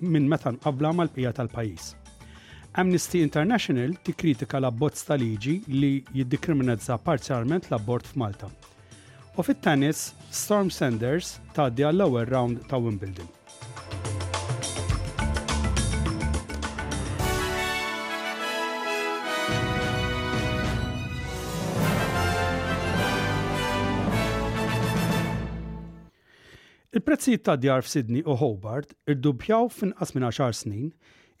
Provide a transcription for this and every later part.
minn meta mqabbla mal-bqija tal-pajjiż. Amnesty International tikkritika l-abbozz ta' liġi li jiddikriminazza parzjalment l-abort f'Malta. U fit-tennis, Storm Sanders tgħaddi għall-ewwel round ta' Wimbledon. Il-prezzijiet tad-djar f'Sydney u Hobart irduppjaw f'inqas minn għaxar snin,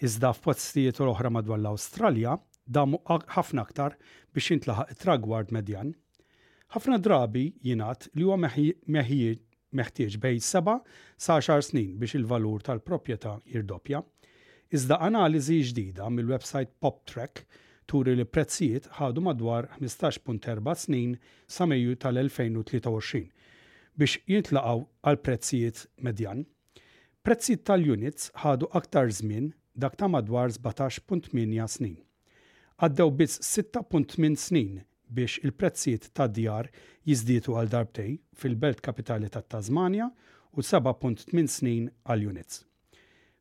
iżda f'postijiet oħra madwar l-Awstralja damu ħafna aktar biex jintlaħaq it-tragward medjan. Ħafna drabi jingħad li huwa meħtieġ bejn seba' sa għaxar snin biex il-valur tal-proprjetà jirdoppja. Iżda analiżi ġdida mill-websajt PopTrack turi li prezzijiet ħadu madwar 15.4 snin sa Mejju tal-2023 biex jintlaqgħu għal prezzijiet medjan. Prezzijiet tal-units ħadu aktar żmien, dak ta' madwar 17.8 snin. Għaddew biss 6.8 snin biex il-prezzijiet tad-djar jiżdiedu għal darbtej fil-belt kapitali tat-Tasmanja u 7.8 snin għall-units.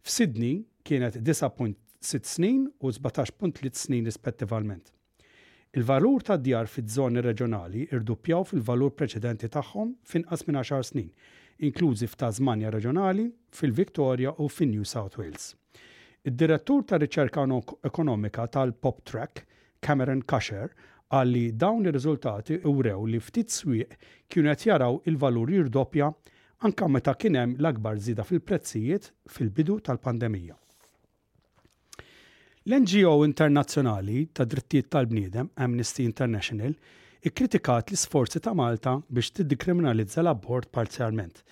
F'Sydney kienet 9.6 snin u 17.3 snin rispettivament. Il-valur tad-djar fiż-żoni reġjonali rduppjaw fil-valur preċedenti tagħhom f'inqas minn għaxar snin, inklużi f'Tasmanja Reġjonali, fil-Victoria u fin-New South Wales. Id-Direttur tar-Riċerka Ekonomika tal-PopTrack, Cameron Cusher, qal li dawn ir-riżultati wrew li ftit swieq kienu qed jaraw il-valur jirdoppja anke meta kien hemm l-akbar żieda fil-prezzijiet fil-bidu tal-pandemija. L-NGO internazzjonali tad-drittijiet tal-bniedem Amnesty International ikkritikat l-isforzi ta' Malta biex tiddikriminalizza l-abort parzjalment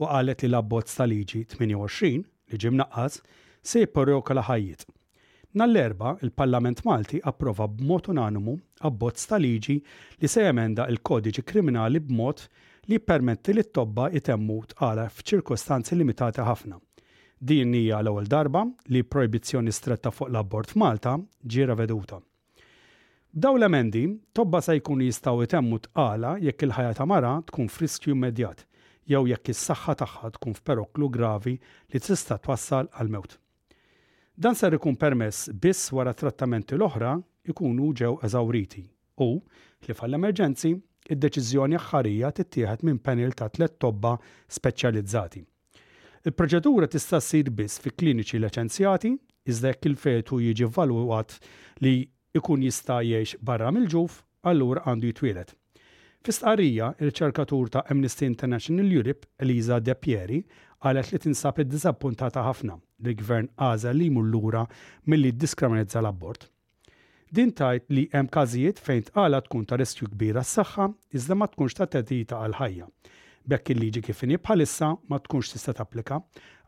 u qalet li l-abbozz ta' Liġi 28, li ġie mnaqqas, se jipperjokola ħajjiet. Nhar l-Erbgħa, il-Parlament Malti approva b'mod unanimu abbozz ta' liġi li se jemenda l-Kodiċi Kriminali b'mod li jippermetti lit-tobba jtemmu tqala f'ċirkostanzi limitati ħafna, Din hija l-ewwel darba li projbizzjoni stretta fuq l-abort f'Malta ġie reveduta. B'dawn l-emendi, tobba se jkunu jistgħu jtemmu tqala jekk il-ħajja ta' mara tkun f'riskju immedjat jew jekk is-saħħa tagħha tkun f'peroklu gravi li tista' twassal għall-mewt. Dan ser ikun permess biss wara t-trattamenti l-oħra jkunu ġew eżawriti u, ħlief għall-emerġenzi, id-deċiżjoni aħħarija tittieħed minn panel ta' tliet tobba speċjalizzati. Il-proċedura tista' ssir biss fi kliniċi leċenzjati, iżda jekk il-fetu jiġi evalwat li jkun jista' jgħix barra mill-ġuf, allura għandu jitwieled. Fi stqarrija, ir-riċerkatur ta' Amnesty International Eurip, Elisa De Pieri, qalet li tinsab iddiżappuntata ħafna li l-Gvern għażel li jmur lura milli jiddiskriminizza l-abort. Din tgħid li hemm każijiet fejn tqala tkun ta' riskju kbir għas-saħħa iżda ma tkunx ta' theddida għall-ħajja. B'hekk il-liġi kif inhi bħalissa ma tkunx tista' tapplika,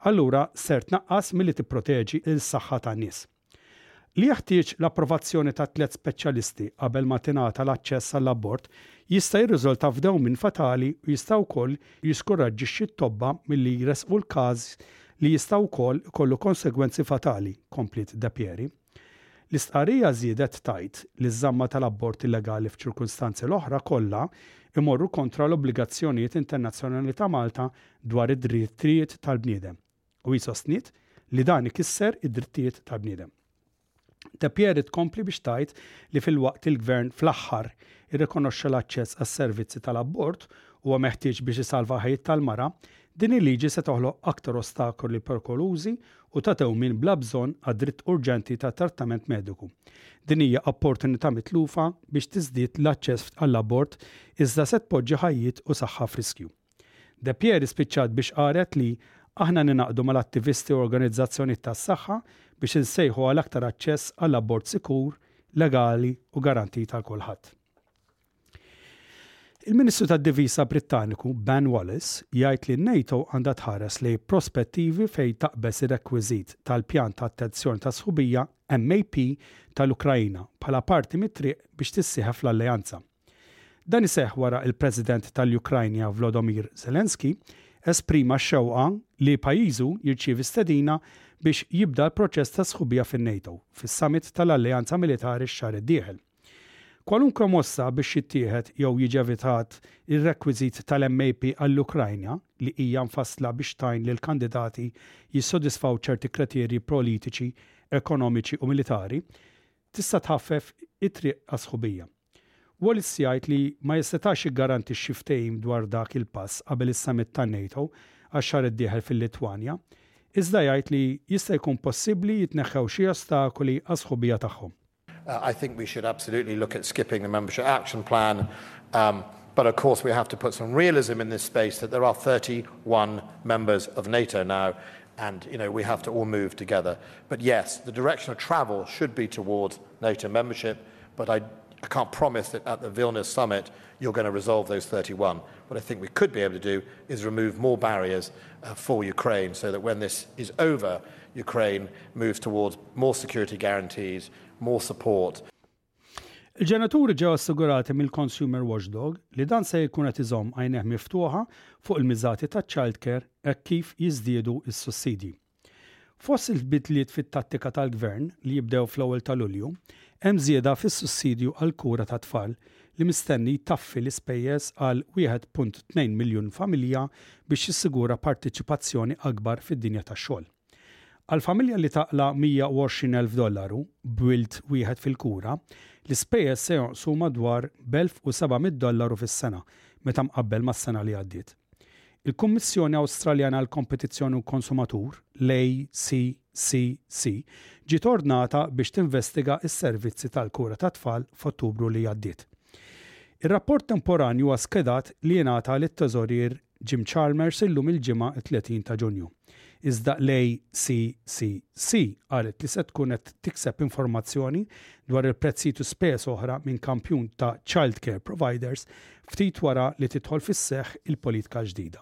allura ser tnaqqas milli tipproteġi l-saħħa tan-nies. Li jeħtieġ l-approvazzjoni ta' tliet speċjalisti qabel ma tingħata l-aċċess għall-abort jista' jirriżulta f'dewmien fatali u jista' wkoll jiskuraġġixxi t-tobba milli jressqu l-każ li jista' wkoll ikollu konsegwenzi fatali, kompliet Depieri. L-istqarrija żiedet tgħid li ż-żamma tal-abort illegali f'ċirkustanzi l-oħra kollha jmorru kontra l-obbligazzjonijiet internazzjonali ta' Malta dwar id-drittijiet tal-bniedem u hi sostniet li dan ikisser id-drittijiet tal-bniedem. De Pierre tkompli biex tgħid li filwaqt li l-Gvern fl-aħħar irrikonoxxa l-aċċess għas-servizzi tal-abort huwa meħtieġ biex isalva ħajjiet tal-mara, din il-liġi se toħloq aktar ostakoli perkolużi u ta' tewmin bla bżonn għad-dritt urġenti ta' trattament mediku. Din hija opportunità mitlufa biex tiżdied l-aċċess għall-abort iżda se tpoġġi ħajjiet u saħħa f'riskju. De Pieris spiċċat biex qalet li, Aħna ningħaqdu mal-attivisti u organizzazzjonijiet tas-saħħa biex insejħu għal aktar aċċess għal abort sikur, legali u garantit għal kulħadd. Il-Ministru tad-Difiża Brittaniku Ben Wallace jgħid li n-NATO għandha tħares lejn prospettivi fejn taqbeż ir-rekwiżit tal-Pjan ta' Attenzjoni ta' Sħubija, MAP, tal-Ukraina bħala parti mit-triq biex tissieħeb fl-Alleanza. Dan iseħħ wara il-President tal-Ukraina Vlodomir Zelensky esprima x-xewqa li pajjiżu jirċievi stedina biex jibda l-proċess ta' sħubija fin-NATO fis-Summit tal-Alleanza Militari x-xahar id-dieħel. Kwalunkwe mossa biex jittieħed jew jiġi evitat ir-rekwiżit tal-MAP għall-Ukrajna, li hija mfassla biex tgħin lill-kandidati jissodisfaw ċerti kreterji prolitiċi, ekonomiċi u militari, tista' tħaffef it-triq għas-sħubija. Walz jgħid li ma jistetax jiggarantixxi ftehim dwar dak il-pass qabel is-summit tan-NATO għax-xahar id-dieħel fil-Litwanja, iżda jgħid li jista' jkun possibbli jitneħħew xi ostakoli għas-sħubija tagħhom. Uh, I think we should absolutely look at skipping the Membership Action Plan. Um, but Of course, we have to put some realism in this space that there are 31 members of NATO now, and we have to all move together. But Yes, the direction of travel should be towards NATO membership, but I can't promise that at the Vilnius summit you're going to resolve those 31. What I think we could be able to do is remove more barriers uh, for Ukraine so that when this is over, Ukraine moves towards More security guaranteed, more support. Il-ġenituri ġew assigurati mill-Consumer Watchdog li dan se jkun qed iżomm għajnejh miftuħa fuq il-miżati taċ-childcare hekk kif jiżdiedu s-sussidji. Fost il-bidliet fit-tattika tal-Gvern li jibdew fl-ewwel ta' Lulju, hemm żieda fis-sussidju għall-kura tat-tfal li mistenni jtaffi l-ispejjeż għal 1.2 miljun familja biex jissigura parteċipazzjoni akbar fid-dinja tax-xogħol. Għal familja li taqla' 120,000 dollaru, b'wild wieħed fil-kura, l-ispejjeż se jonqsu madwar b'elf-u-seba'-mitt dollaru fis-sena meta mqabbel mas-sena li għaddiet. Il-Kummissjoni Awstraljana għall-Kompetizzjoni u l-Konsumatur, l-ACCC, ġiet ordnata biex tinvestiga s-servizzi tal-kura tat-tfal f'Ottubru li għaddiet. Ir-rapport temporanju huwa skedat li jingħata lit-Teżorier Jim Chalmers illum il-Ġimgħa t-30 ta' Ġunju. Iżda l-ACCC qalet li se tkun qed tikseb informazzjoni dwar il-prezzijiet u spejjeż oħra minn kampjun ta' childcare providers ftit wara li tidħol fis-seħħ il-politika ġdida.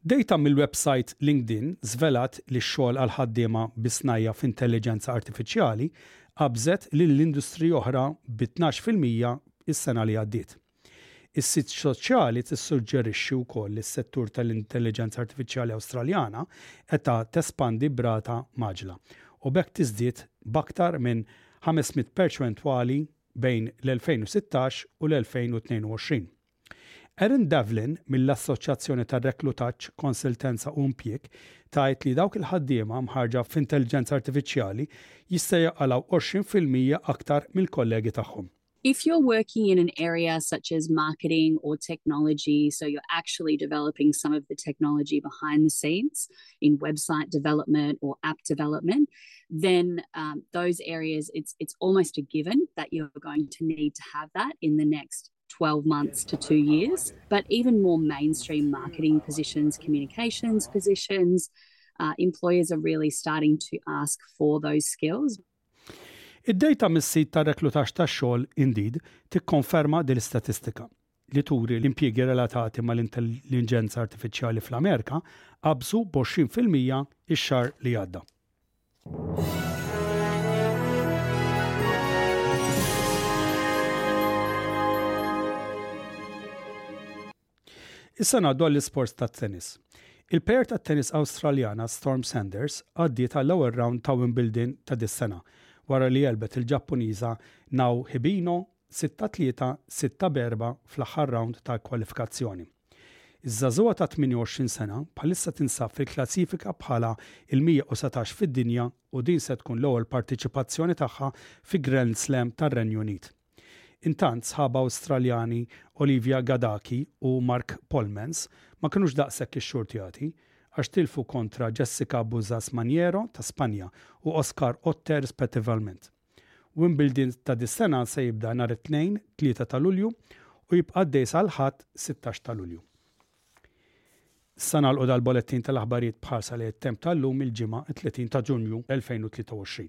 Dejta mill-websajt LinkedIn żvelat li x-xogħol għall-ħaddiema bi snajja' f'intelliġenza artifiċjali qabżet lil industriji oħra bi 12 fil-mija s-sena li għaddiet. Is-Sit Soċjali tissuġġerixxi wkoll li s-settur tal-Intelliġenza Artifiċjali Awstraljana qed tespandi b'rata mgħaġġla u b'hekk tiżdied b'aktar minn 500 perċwentwali bejn l-2016 u l-2022. Erin Devlin mill-Assoċjazzjoni tar-Reklutaġġ, Konsiltenza u Impjieg tgħid li dawk il-ħaddiema mħarrġa f'Intelliġenza Artifiċjali jista' jaqalgħu 20 fil-mija aktar mill-kollegi tagħhom. if you're working in an area such as marketing or technology, so you're actually developing some of the technology behind the scenes in website development or app development, then um, those areas, it's it's almost a given that you're going to need to have that in the next 12 months to two years. But even more mainstream marketing positions, communications positions, uh, employers are really starting to ask for those skills Id-dejta mis-sit ta' reklutaġġ tax-xogħol Indeed tikkonferma din l-istatistika, li turi li impjiegi relatati mal-intelliġenza artifiċjali fl-Amerika qabżu b'għoxrin fil-mija x-xahar li għadda. Issa ngħaddu għall-isports tat-tennis. Il-plejer tat-tennis Awstraljana Storm Sanders għaddiet għall-ewwel rawnd ta' Wimbledon ta' dis-sena wara li għelbet il-Ġappuniża Nao Hibino 6 3, 6 b' 4 fl-aħħar rawnd tal-kwalifikazzjoni. Iż-żagħżugħa ta' 28 sena bħalissa tinsab fil-klassifika bħala l-117 fid-dinja u din se tkun l-ewwel parteċipazzjoni tagħha fi Grand Slam tar-Renju Unit. Intant, sħabha Awstraljani Olivia Gadaki u Mark Polmans ma kinux daqshekk ixxurtjati għax tilfu kontra Jessica Buzas Maniero ta' Spanja u Oscar Otte rispettivalment. Wimbledon ta' dis-sena se jibda nhar it-Tnejn, tlieta ta' Lulju u jibqa' għaddej sal-Ħadd, sittax ta' Lulju. Issa nagħlqu dal-Bolettin tal-Aħbarijiet b'ħarsa lejn it-temp tal-lum, il-Ġimgħa, it-30 ta' Ġunju 2023.